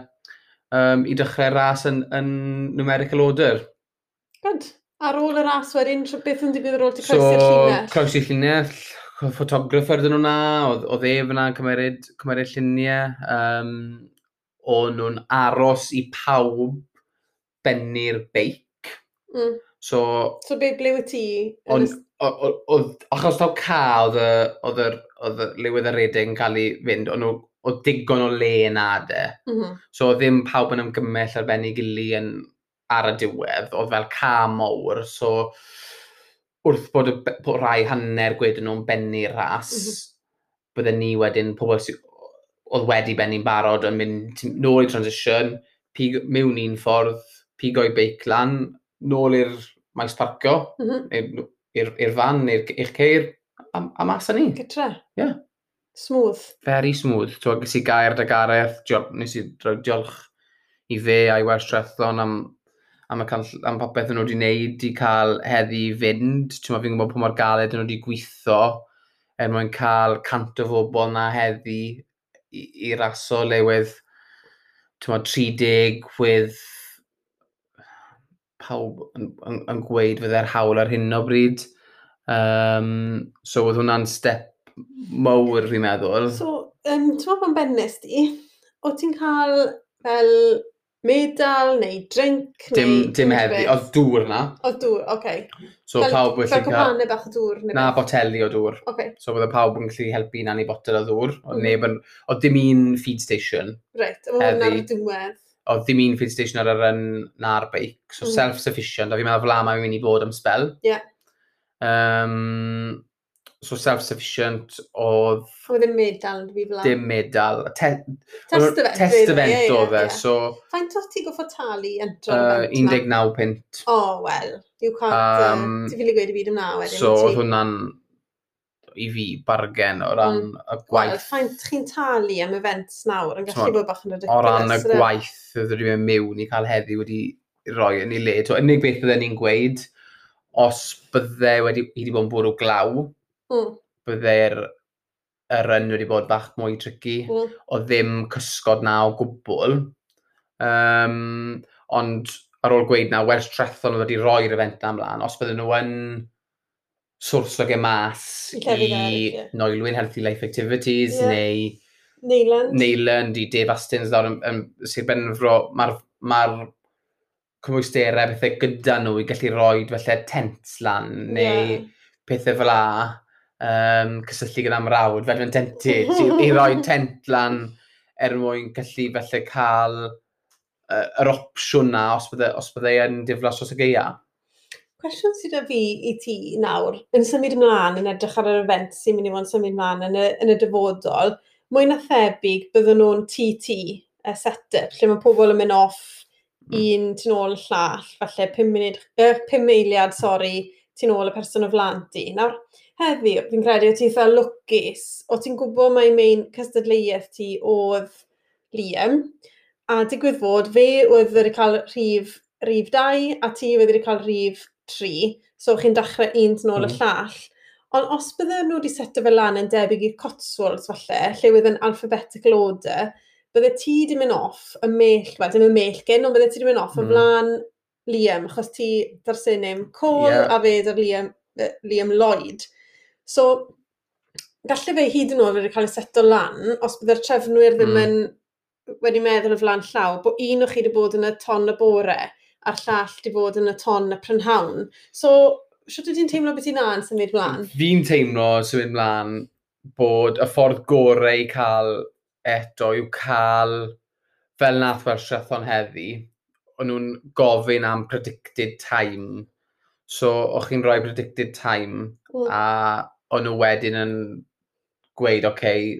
um, i dechrau ras yn, yn numerical order. Good. Ar ôl y ras wedyn, beth yn digwydd ar ôl ti croesi'r so, llinell? Croesi'r llinell, ffotograffer dyn nhw na, oedd e fyna yn cymeryd, cymeryd lluniau, um, o'n nhw'n aros i pawb bennu'r beic. Mm. So, so be ble wyt ti? On, oedd, achos taw ca oedd oedd y lywydd y redeg yn cael ei fynd, o'n nhw o digon o le na de. Mm -hmm. So ddim pawb yn ymgymell ar ben ei gili yn ar y diwedd, oedd fel ca mawr. so wrth bod y bod rai hanner gwedyn nhw'n bennu ras, mm -hmm. bydden ni wedyn pobl sydd oedd wedi benni'n barod yn mynd nôl i transition, pig, mewn un ffordd, pigo'i beic lan, nôl i'r maes parcio, mm -hmm. i'r fan, i'r ceir, a, a mas â ni. Gytra. Ie. Yeah. Smooth. Very smooth. Twa, gys i gair dy gareth, nes i roi diolch i fe a'i Welsh Trethlon am, am, y canll, am popeth nhw wedi wneud i cael heddi i fynd. Ti'n fi'n gwybod pa mor galed nhw wedi gweithio er mwyn cael cant o fobl na heddi i i raso lewydd mod, 30 wedd pawb yn, yn, yn gweud fydde'r hawl ar hyn o bryd. Um, so oedd hwnna'n step mowr fi'n meddwl. So, um, ti'n meddwl pan yn bennus di, o ti'n cael fel medal neu drink Dim, neu... dim heddi, oedd dŵr na. O dŵr, oce. Okay. So fel, pawb wedi cael... Fel bach o dŵr? Neu na, boteli o dŵr. Okay. So oedd pawb yn gallu helpu na'n ei botel o dŵr. Oedd mm. neb yn... Oedd dim un feed station. Reit, o hwnna ar y diwedd. Oedd dim un feed station ar yr na'r beic. So mm. self-sufficient, a fi'n meddwl fel am a fi'n mynd i fod am spel. Ie. Yeah. Um, so self-sufficient oedd... O ddim medal, yn fi flan. Dim medal. Testament. Testament oedd e, so... Faint o ti goffa talu yntron? Uh, 19 pint. O, wel. Yw cart, um, ti fili gweud i byd yna wedyn. So, oedd hwnna'n i fi bargen o ran mm. y gwaith. Wel, faint chi'n talu am events nawr yn gallu bod bach yn ridiculous. O ran y gwaith, oedd rhywun yn mewn i cael heddi wedi roi yn ei le. To, Unig beth byddwn ni'n gweud, os bydde wedi, wedi bod yn bwrw glaw, Mm. Bydde'r y run wedi bod bach mwy tricky. Mm. O ddim cysgod na o gwbl. Um, ond ar ôl gweud na, wers trethon oedd wedi roi'r event na ymlaen. Os bydden nhw yn swrso ge mas i, i noelwyn Healthy Life Activities yeah. neu Neiland. Neiland i Dave Astins ddawr yn, yn Sir Benfro. Mae'r ma cymwysterau bethau gyda nhw i gallu roi felly tent lan neu yeah. pethau fel la um, cysylltu gyda mrawd, fel fedrwy'n tentu, i roi <laughs> tent lan er mwyn gallu felly cael uh, yr opsiwn na os bydde, os bydde yn diflas os y geia. Cwestiwn sydd â fi i ti nawr, yn symud ymlaen, yn edrych ar yr event sy'n mynd i fod yn symud ymlaen yn y, yn y dyfodol, mwy na thebyg bydden nhw'n TT y set-up, lle mae pobl yn mynd off hmm. un tu ôl y llall, falle 5 munud, er, 5 eiliad, sori, tu ôl y person o flant di. Nawr, heddi, fi'n credu, o ti eitha lwcus, o ti'n gwybod mai mein cystadleuaeth ti oedd Liam, a digwydd fod, fe oedd wedi cael rhif, rhif 2, a ti oedd wedi cael rhif 3, so chi'n dechrau un yn ôl mm. y hmm. llall. Ond os bydde nhw wedi seto fel lan yn debyg i'r Cotswolds falle, lle oedd yn alphabetical order, bydde ti di mynd off y mell, wel, dim y mell gen, ond bydde ti di mynd off mm. flan Liam, achos ti darsenim Cole yeah. a fe dar Liam, Liam Lloyd. So, galle fe hyd yn oed wedi cael ei seto lan, os bydde'r trefnwyr ddim mm. yn wedi meddwl o flan llaw, bod un o chi wedi bod yn y ton y bore a'r llall wedi bod yn y ton y prynhawn. So, sio ti'n teimlo beth i'n an symud mlaen? Fi'n teimlo symud mlaen bod y ffordd gorau i cael eto yw cael fel nath fel Siathon heddi, o'n nhw'n gofyn am predicted time. So, o'ch chi'n rhoi predicted time mm. a o'n nhw wedyn yn gweud, oce, okay,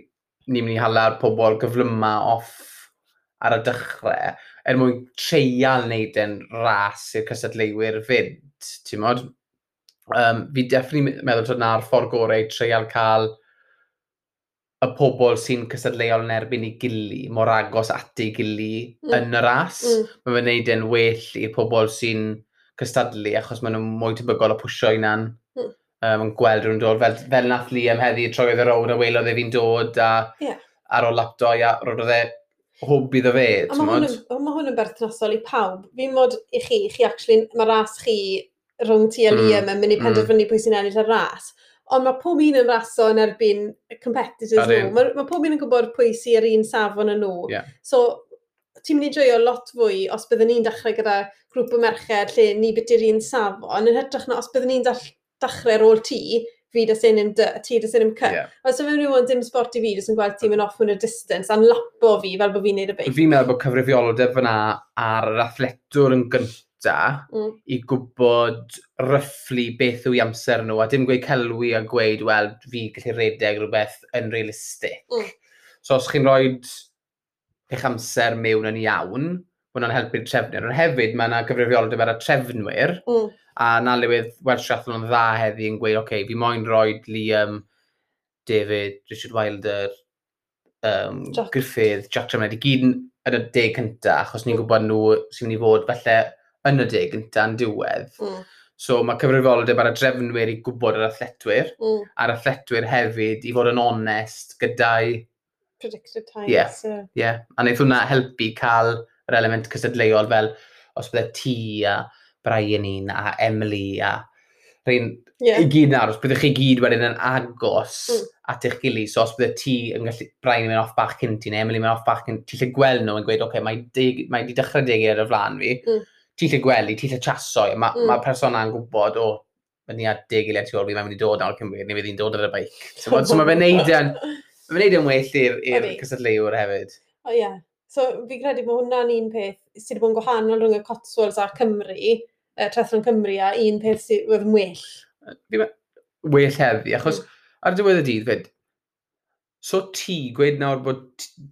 ni'n mynd i hala'r pobl gyflyma off ar y dechrau, er mwyn treial wneud yn ras i'r cysadleiwyr fyd, ti'n modd? Um, fi definitely meddwl bod na'r ffordd gorau i treial cael y pobl sy'n cysadleol yn erbyn i gili, mor agos at ei gili mm. yn y ras. Mm. Mae fe'n neud yn well i'r pobl sy'n cystadlu achos maen nhw'n mwy tebygol o pwysio i na'n um, yn gweld rhywun dod, fel, fel nath Liam heddi troi oedd y own a weilodd e fi'n dod a yeah. ar o lapdoi a roedd e hwb iddo fe. A mae hwn, ma hwn yn berthnasol i pawb. Fi'n mod i chi, chi actually, mae ras chi rhwng ti a hmm. Liam mm. yn mynd i hmm. penderfynu mm. pwy sy'n ennill y ras. Ond mae pob un yn raso yn erbyn competitors nhw. Mae, mae pob un yn gwybod pwy sy'n yr un safon yn nhw. Yeah. So, ti'n mynd i joio lot fwy os byddwn ni'n dechrau gyda grŵp o merched lle ni byty'r un safon, yn hytrach na os byddwn ni'n dechrau ar ôl ti, fi dy sy'n ym dy, ti dy sy'n ym cy. Yeah. Os yw rhywun dim sport i fi, jyst yn gweld ti'n mynd off yn y distance, a'n lapo fi fel bod fi'n neud y beic. Fi'n meddwl bod cyfrifiolder fyna ar yr athletwr yn gynta mm. i gwybod ryfflu beth yw i amser nhw, a dim gweud celwi a gweud, wel, fi gallu redeg rhywbeth yn realistig. Mm. So os chi'n rhoi eich amser mewn yn iawn, hwnna'n helpu'r trefnir. Ond hefyd mae yna gyfrifioldeb ar y trefnwyr, mm. a na lywydd Welsh Triathlon dda heddi yn gweud, oce, okay, fi moyn roi Liam, David, Richard Wilder, um, Jack. Griffith, Jack Tremled, i gyd yn y deg cynta, achos ni'n mm. gwybod nhw sy'n mynd i fod falle yn y deg cynta yn diwedd. Mm. So mae cyfrifoldeb ar y drefnwyr i gwybod yr athletwyr, mm. a'r athletwyr hefyd i fod yn onest gyda'i... Predicted times. Ie, yeah. yeah. yeah. a wnaeth hwnna helpu cael yr element cysadleuol fel os bydde ti a Brian un a Emily a rhain yeah. i gyd nawr, os byddwch chi gyd wedyn yn agos mm. at eich gilydd, so os bydde ti yn gallu, Brian yn mynd off bach cyn ti, neu Emily yn mynd off bach cyn ti, lle gweld nhw yn gweud, oce, okay, mae, dig, mae di dechrau degu ar y flan fi, mm. ti lle gwely, ti lle chaso chasoi, mae mm. ma person yn gwybod, o, oh, mae ni ar deg eiliad tu ôl fi, mae'n mynd i dod nawr cymryd, neu fydd hi'n dod ar y beic. <laughs> So, so mae fe'n neud yn, mae'n neud yn well i'r cysadleuwr hefyd. O, oh, ie. Yeah. So fi credu bod hwnna'n un peth sydd wedi bod yn gwahanol rhwng y Cotswolds a Cymru, uh, Trethlon Cymru, a un peth sydd wedi yn well. Fi meddwl, well heddi, achos mm. ar diwedd y dydd, fyd, so ti gweud nawr bod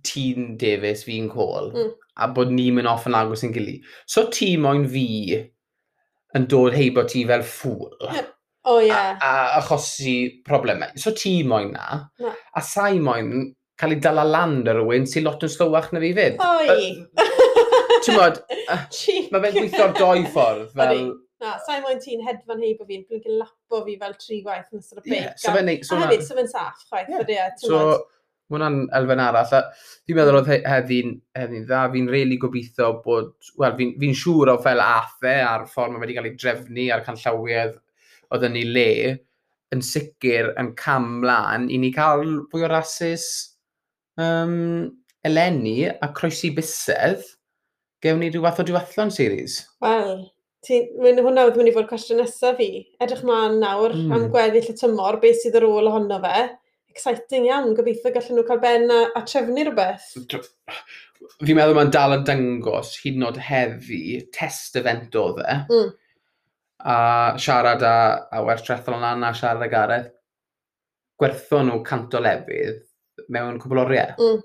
ti'n Davies fi'n Cole, mm. a bod ni'n mynd off yn agos yn gilydd. So ti moyn fi yn dod heibo ti fel ffwl. O oh, ie. Yeah. A, a achosi problemau. So ti moyn na, na. a sa'i moyn cael ei dala land ar rhywun sy'n lot yn slywach na fi fyd. Oi! Ti'n modd, mae fe'n gweithio'r doi ffordd fel... Na, sa'i moyn ti'n hedfan heib o fi, dwi'n lapo fi fel tri gwaith yn ystod y beic. Yeah, so fe'n neud... So a hefyd, so fe'n saff, chwaith, yeah. E, so, mae hwnna'n elfen arall. Fi'n meddwl oedd heddi'n heddi dda, fi'n rili really gobeithio bod... Wel, fi'n fi siŵr o fel athe a'r ffordd mae wedi cael ei drefnu a'r canllawiedd oedd yn ei le, yn sicr yn cam mlaen i ni cael fwy o rasis um, eleni a croesi busedd, gewn ni rhyw fath o diwethlon series. Wel, mae'n hwnna oedd mynd i fod cwestiwn nesaf fi. Edrych ma'n nawr mm. am gweddill y tymor, beth sydd ar ôl ohono fe. Exciting iawn, gobeithio gallen nhw cael ben a, a trefnu rhywbeth. Fi'n meddwl mae'n dal yn dangos hyd yn oed heddi test event oedd e. Mm. A siarad â a werth trethol yna a siarad â gareth. Gwerthon nhw cant o lefydd mewn cwbl oriau. Mm.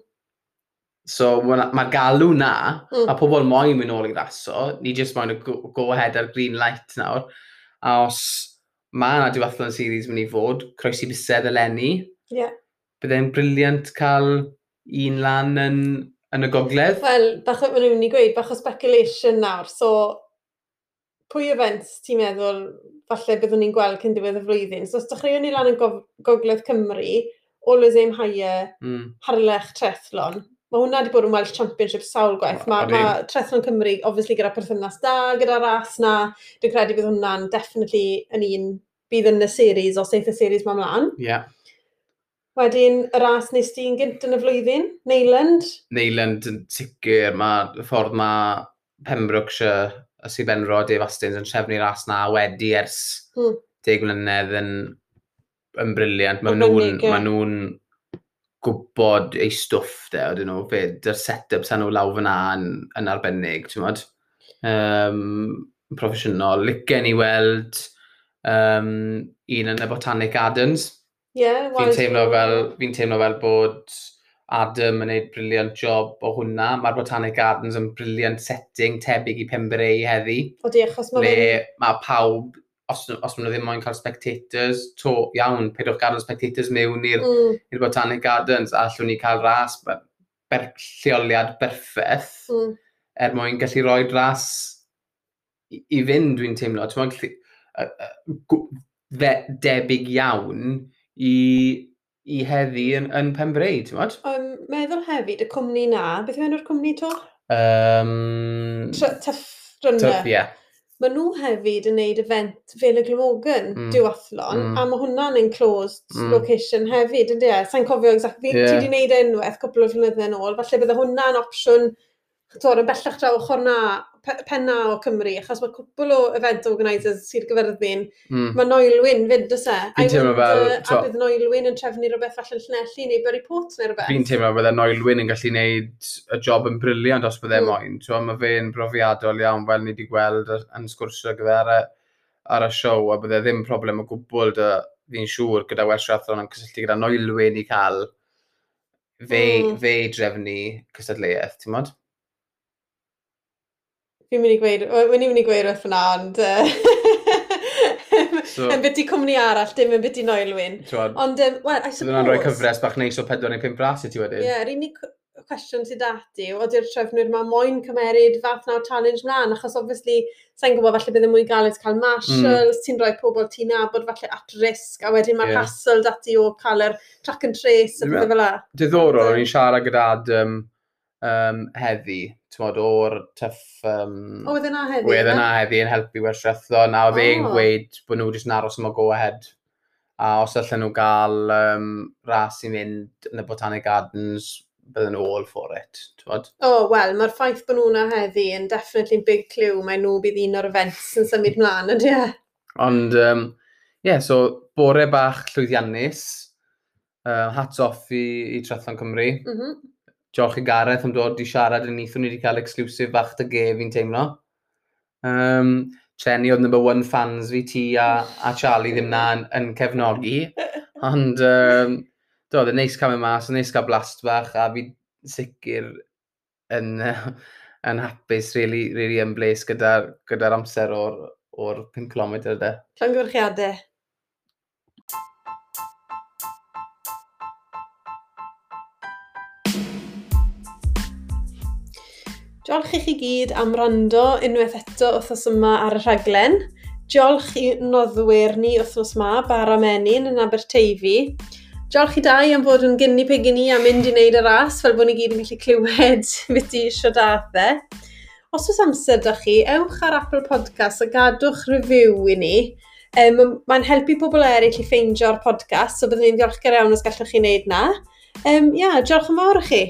So mae'r ma galw na, mm. a pobl moyn mynd ôl i raso, ni jyst moyn y go, go ahead ar green light nawr. A os mae yna diwethlan series mynd i fod, croesi busedd eleni, yeah. byddai'n briliant cael un lan yn, yn y gogledd. Wel, bach o'n mynd i gweud, bach o speculation nawr, so pwy events ti'n meddwl falle byddwn ni'n gweld cyn diwedd y flwyddyn. So os dechreuwn ni lan yn Gogledd Cymru, all his aim higher, mm. harlech trethlon. Mae hwnna wedi bod yn Welsh Championship sawl gwaith. Mae ma, ma Trethlon Cymru, obviously, gyda perthynas da, gyda ras na. Dwi'n credu bydd hwnna'n definitely yn un bydd yn y series, os eith y series mae mlaen. Yeah. Wedyn, y ras nes ti'n gynt yn y flwyddyn, Neiland. Neiland yn sicr, mae y ffordd mae Pembrokeshire, y Sir Benro, Dave Astins yn trefnu'r ras na wedi ers hmm. deg mlynedd yn yn briliant. Mae nhw'n ma nhw gwybod eu stwff de, ydyn nhw, fe, dy'r set-ups nhw law fyna yn, yn arbennig, ti'n modd. Um, proffesiynol, licen i weld um, un yn y Botanic Gardens. Ie, yeah, Fi'n teimlo, fel, fi teimlo fel bod Adam yn gwneud briliant job o hwnna. Mae'r Botanic Gardens yn briliant setting tebyg i Pembrey heddi. O di, achos mae... Ble mae pawb os, os maen nhw ddim moyn cael spectators, to iawn, peidwch gadw spectators mewn i'r mm. Botanic Gardens, a allwn ni cael ras ber, lleoliad berffaith, mm. er mwyn gallu rhoi ras i, i fynd, dwi'n teimlo. Ti'n mwyn debyg iawn i, i heddi yn, yn Pembrey, ti'n mwyn? Um, meddwl hefyd, y cwmni na, beth yw enw'r cwmni to? Um, Tuff Runner. Tuff, ie. Yeah maen nhw hefyd yn neud event fel y Glymogen, mm. diwathlon, mm. a mae hwnna'n enclosed mm. location hefyd, ynddi e? Sa'n cofio exactly, yeah. ti wedi neud enwaith cwpl o flynyddoedd yn ôl, falle bydde hwnna'n opsiwn tor, yn bellach draw ochr na, pe, penna o Cymru, achos mae cwbl o event organisers sydd gyferddin, mm. mae Noelwyn fyd, ys e? Fi'n teimlo fel... Uh, a bydd Noelwyn yn trefnu rhywbeth falle llnelli neu byrru Port neu rhywbeth. Fi'n teimlo bydde Noelwyn yn gallu gwneud y job yn briliant os bydde mm. moyn. Twa, mae fe'n brofiadol iawn fel ni wedi gweld yn sgwrsio gyfer ar y siow, a bydde ddim problem o gwbl dy fi'n siŵr gyda Welsh Rathron yn cysylltu gyda Noelwyn i cael fe, mm. fe drefnu cystadleuaeth, ti'n modd? Fi'n mynd i gweud, wyn i'n mynd i gweud wrth yna, ond <laughs> so, yn byty cwmni arall, dim yn byty Noelwyn. Ond, um, well, I suppose... Dwi'n rhoi cyfres bach neis o 4 neu 5 ras i ti wedyn. Ie, yeah, yr unig cwestiwn sydd ati, oeddi'r trefnwyr mae moyn cymeryd fath na'r challenge mlaen, achos obviously, sa'n gwybod falle bydd yn mwy galed cael marshals, mm. ti'n rhoi pobl ti'n nabod falle at risk, a wedyn mae yeah. castle dati o cael yr track and trace a pethau fel la. Diddorol, o'n i'n siarad gyda um, um, heddi, tymod, o'r tuff... Um, o, oedd yna heddi? Oedd yna heddi yn helpu werthretho. Na, oedd e'n gweud bod nhw jyst yn aros yma go-ahead. A os allan nhw gael um, ras i mynd yn y Botanic Gardens, bydden nhw all for it. Twod? O, oh, wel, mae'r ffaith bod nhw'n heddi yn definitely big clue. Mae nhw bydd un o'r events yn symud mlaen, ydy e? Ond, ie, um, yeah, so bore bach llwyddiannus. Uh, hats off i, i Trethlon Cymru. Mm -hmm diolch i Gareth am dod i siarad yn eithon ni wedi cael exclusive bach dy ge fi'n teimlo. Um, Chenny oedd number one fans fi ti a, a Charlie ddim na yn, yn cefnogi. Ond um, do, oedd yn neis cael mynd mas, yn neis cael blast bach a fi sicr yn, <laughs> yn hapus really, really ymbles gyda'r gyda, amser o'r, or 5 km ydy. Llongorchiadau. Diolch i chi gyd am rando unwaith eto wythnos yma ar y rhaglen. Diolch i noddwyr ni wythnos yma, Bara Menyn yn Aberteifi. Diolch i dau am fod yn gynnu pigyn ni a mynd i wneud y ras, fel bod ni gyd yn gallu clywed <laughs> beth i eisiau dathau. E. Os oes amser dych chi, ewch ar Apple Podcast a gadwch review i ni. Um, Mae'n helpu pobl eraill i ffeindio'r podcast, so byddwn ni'n ddiolchgar iawn os gallwch chi wneud na. Um, ia, diolch yn fawr i chi.